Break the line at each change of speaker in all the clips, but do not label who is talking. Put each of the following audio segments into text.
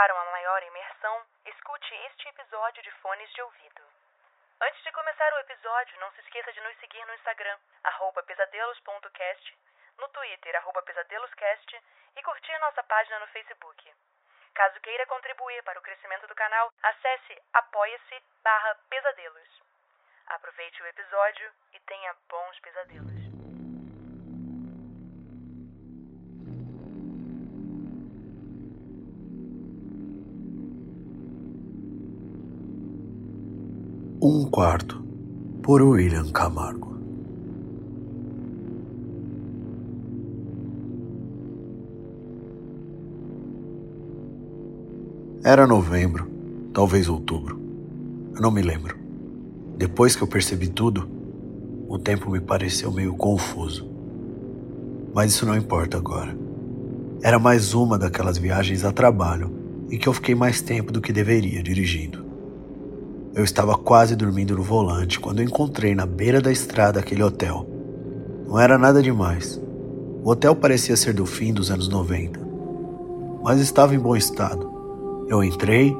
Para uma maior imersão, escute este episódio de fones de ouvido. Antes de começar o episódio, não se esqueça de nos seguir no Instagram, pesadelos.cast, no Twitter, pesadeloscast e curtir nossa página no Facebook. Caso queira contribuir para o crescimento do canal, acesse apoia-se pesadelos. Aproveite o episódio e tenha bons pesadelos.
Um quarto, por William Camargo. Era novembro, talvez outubro. Eu não me lembro. Depois que eu percebi tudo, o tempo me pareceu meio confuso. Mas isso não importa agora. Era mais uma daquelas viagens a trabalho em que eu fiquei mais tempo do que deveria dirigindo. Eu estava quase dormindo no volante quando encontrei na beira da estrada aquele hotel. Não era nada demais. O hotel parecia ser do fim dos anos 90, mas estava em bom estado. Eu entrei,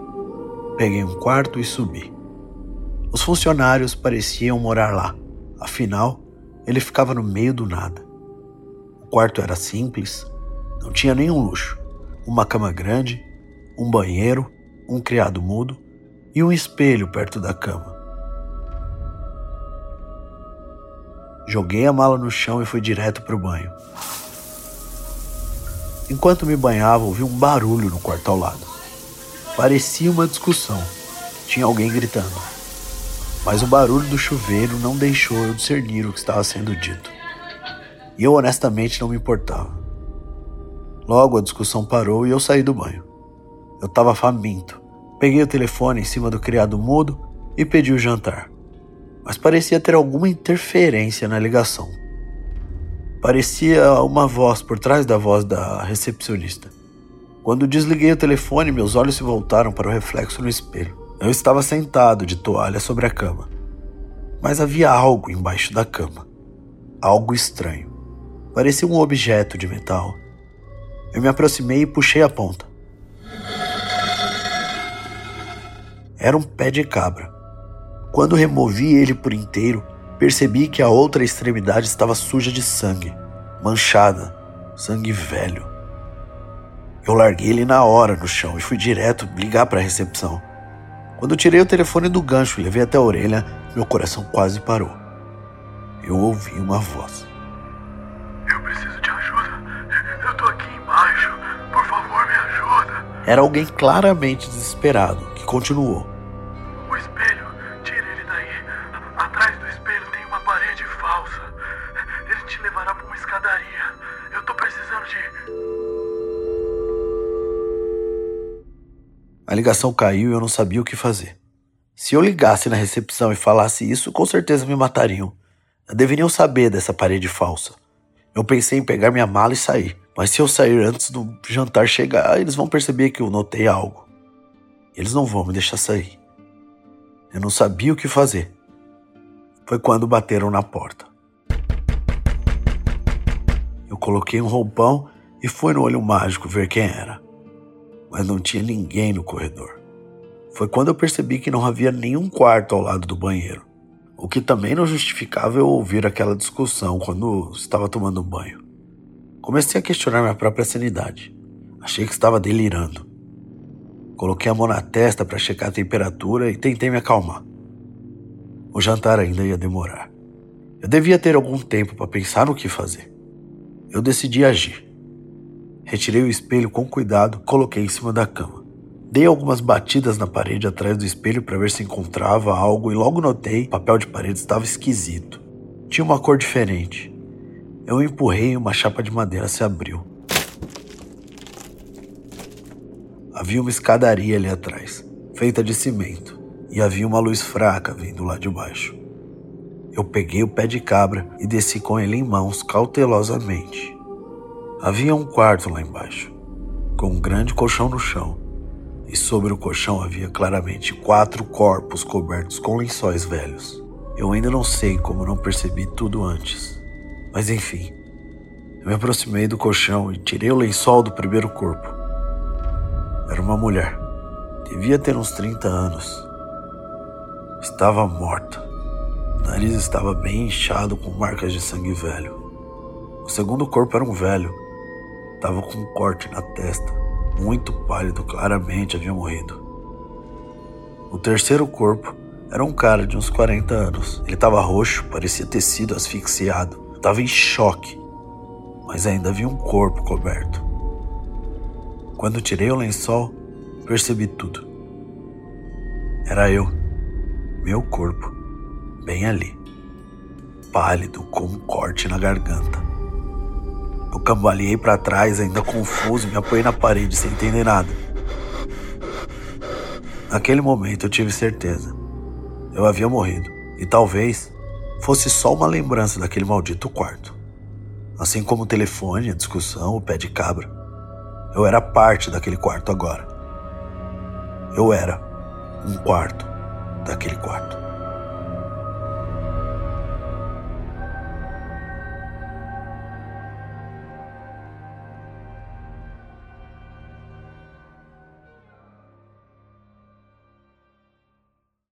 peguei um quarto e subi. Os funcionários pareciam morar lá, afinal, ele ficava no meio do nada. O quarto era simples, não tinha nenhum luxo. Uma cama grande, um banheiro, um criado mudo e um espelho perto da cama. Joguei a mala no chão e fui direto para o banho. Enquanto me banhava, ouvi um barulho no quarto ao lado. Parecia uma discussão. Tinha alguém gritando. Mas o barulho do chuveiro não deixou eu discernir o que estava sendo dito. E eu honestamente não me importava. Logo a discussão parou e eu saí do banho. Eu estava faminto. Peguei o telefone em cima do criado mudo e pedi o jantar. Mas parecia ter alguma interferência na ligação. Parecia uma voz por trás da voz da recepcionista. Quando desliguei o telefone, meus olhos se voltaram para o reflexo no espelho. Eu estava sentado de toalha sobre a cama. Mas havia algo embaixo da cama. Algo estranho. Parecia um objeto de metal. Eu me aproximei e puxei a ponta. Era um pé de cabra. Quando removi ele por inteiro, percebi que a outra extremidade estava suja de sangue, manchada, sangue velho. Eu larguei ele na hora no chão e fui direto ligar para a recepção. Quando tirei o telefone do gancho e levei até a orelha, meu coração quase parou. Eu ouvi uma voz.
Eu preciso de ajuda. Eu tô aqui embaixo. Por favor, me ajuda.
Era alguém claramente desesperado continuou.
O espelho, tire ele daí. Atrás do espelho tem uma parede falsa. Ele te levará para uma escadaria. Eu tô precisando de.
A ligação caiu e eu não sabia o que fazer. Se eu ligasse na recepção e falasse isso, com certeza me matariam. Deveriam saber dessa parede falsa. Eu pensei em pegar minha mala e sair, mas se eu sair antes do jantar chegar, eles vão perceber que eu notei algo. Eles não vão me deixar sair. Eu não sabia o que fazer. Foi quando bateram na porta. Eu coloquei um roupão e fui no olho mágico ver quem era mas não tinha ninguém no corredor. Foi quando eu percebi que não havia nenhum quarto ao lado do banheiro, o que também não justificava eu ouvir aquela discussão quando estava tomando banho. Comecei a questionar minha própria sanidade. Achei que estava delirando. Coloquei a mão na testa para checar a temperatura e tentei me acalmar. O jantar ainda ia demorar. Eu devia ter algum tempo para pensar no que fazer. Eu decidi agir. Retirei o espelho com cuidado, coloquei em cima da cama. Dei algumas batidas na parede atrás do espelho para ver se encontrava algo e logo notei que o papel de parede estava esquisito. Tinha uma cor diferente. Eu empurrei e uma chapa de madeira se abriu. Havia uma escadaria ali atrás, feita de cimento, e havia uma luz fraca vindo lá de baixo. Eu peguei o pé de cabra e desci com ele em mãos cautelosamente. Havia um quarto lá embaixo, com um grande colchão no chão, e sobre o colchão havia claramente quatro corpos cobertos com lençóis velhos. Eu ainda não sei como não percebi tudo antes, mas enfim. Eu me aproximei do colchão e tirei o lençol do primeiro corpo. Era uma mulher. Devia ter uns 30 anos. Estava morta. O nariz estava bem inchado com marcas de sangue velho. O segundo corpo era um velho. Estava com um corte na testa, muito pálido, claramente havia morrido. O terceiro corpo era um cara de uns 40 anos. Ele estava roxo, parecia ter sido asfixiado. Estava em choque, mas ainda havia um corpo coberto. Quando tirei o lençol, percebi tudo. Era eu, meu corpo, bem ali, pálido com um corte na garganta. Eu cambaleei para trás, ainda confuso, me apoiei na parede sem entender nada. Naquele momento eu tive certeza. Eu havia morrido e talvez fosse só uma lembrança daquele maldito quarto. Assim como o telefone, a discussão, o pé de cabra. Eu era parte daquele quarto agora. Eu era um quarto daquele quarto.